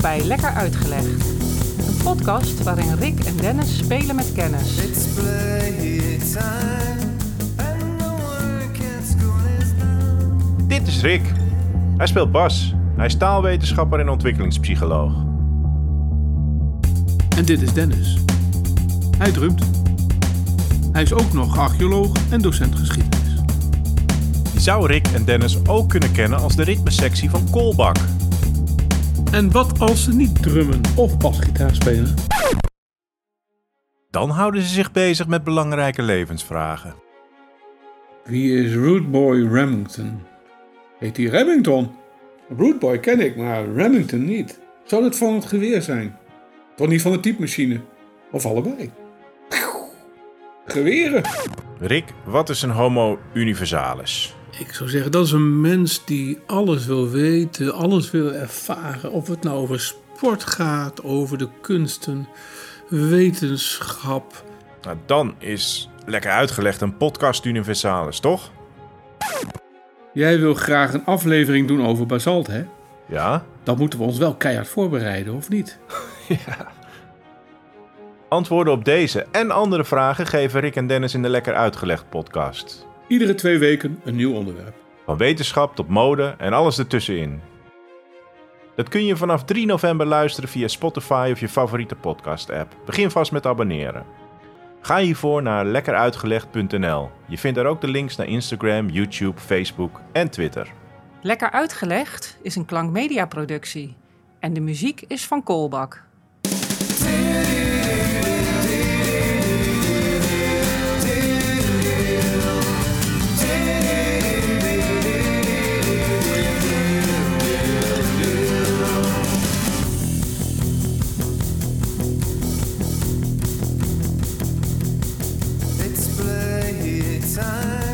bij Lekker Uitgelegd. Een podcast waarin Rick en Dennis spelen met kennis. It's playtime, and the work at school is done. Dit is Rick. Hij speelt bas. Hij is taalwetenschapper en ontwikkelingspsycholoog. En dit is Dennis. Hij drumt. Hij is ook nog archeoloog en docent geschiedenis. Je zou Rick en Dennis ook kunnen kennen als de ritmesectie van Kolbak. En wat als ze niet drummen of basgitaar spelen? Dan houden ze zich bezig met belangrijke levensvragen. Wie is Rootboy Remington? Heet hij Remington? Rootboy ken ik, maar Remington niet. Zou dat van het geweer zijn? Toch niet van de typemachine? Of allebei? Geweren. Rick, wat is een homo universalis? Ik zou zeggen, dat is een mens die alles wil weten, alles wil ervaren. Of het nou over sport gaat, over de kunsten, wetenschap. Nou, dan is lekker uitgelegd een podcast universalis, toch? Jij wil graag een aflevering doen over basalt, hè? Ja? Dan moeten we ons wel keihard voorbereiden, of niet? Antwoorden op deze en andere vragen geven Rick en Dennis in de Lekker Uitgelegd podcast. Iedere twee weken een nieuw onderwerp. Van wetenschap tot mode en alles ertussenin. Dat kun je vanaf 3 november luisteren via Spotify of je favoriete podcast-app. Begin vast met abonneren. Ga hiervoor naar lekkeruitgelegd.nl. Je vindt daar ook de links naar Instagram, YouTube, Facebook en Twitter. Lekker Uitgelegd is een klankmedia productie. En de muziek is van Kolbak. time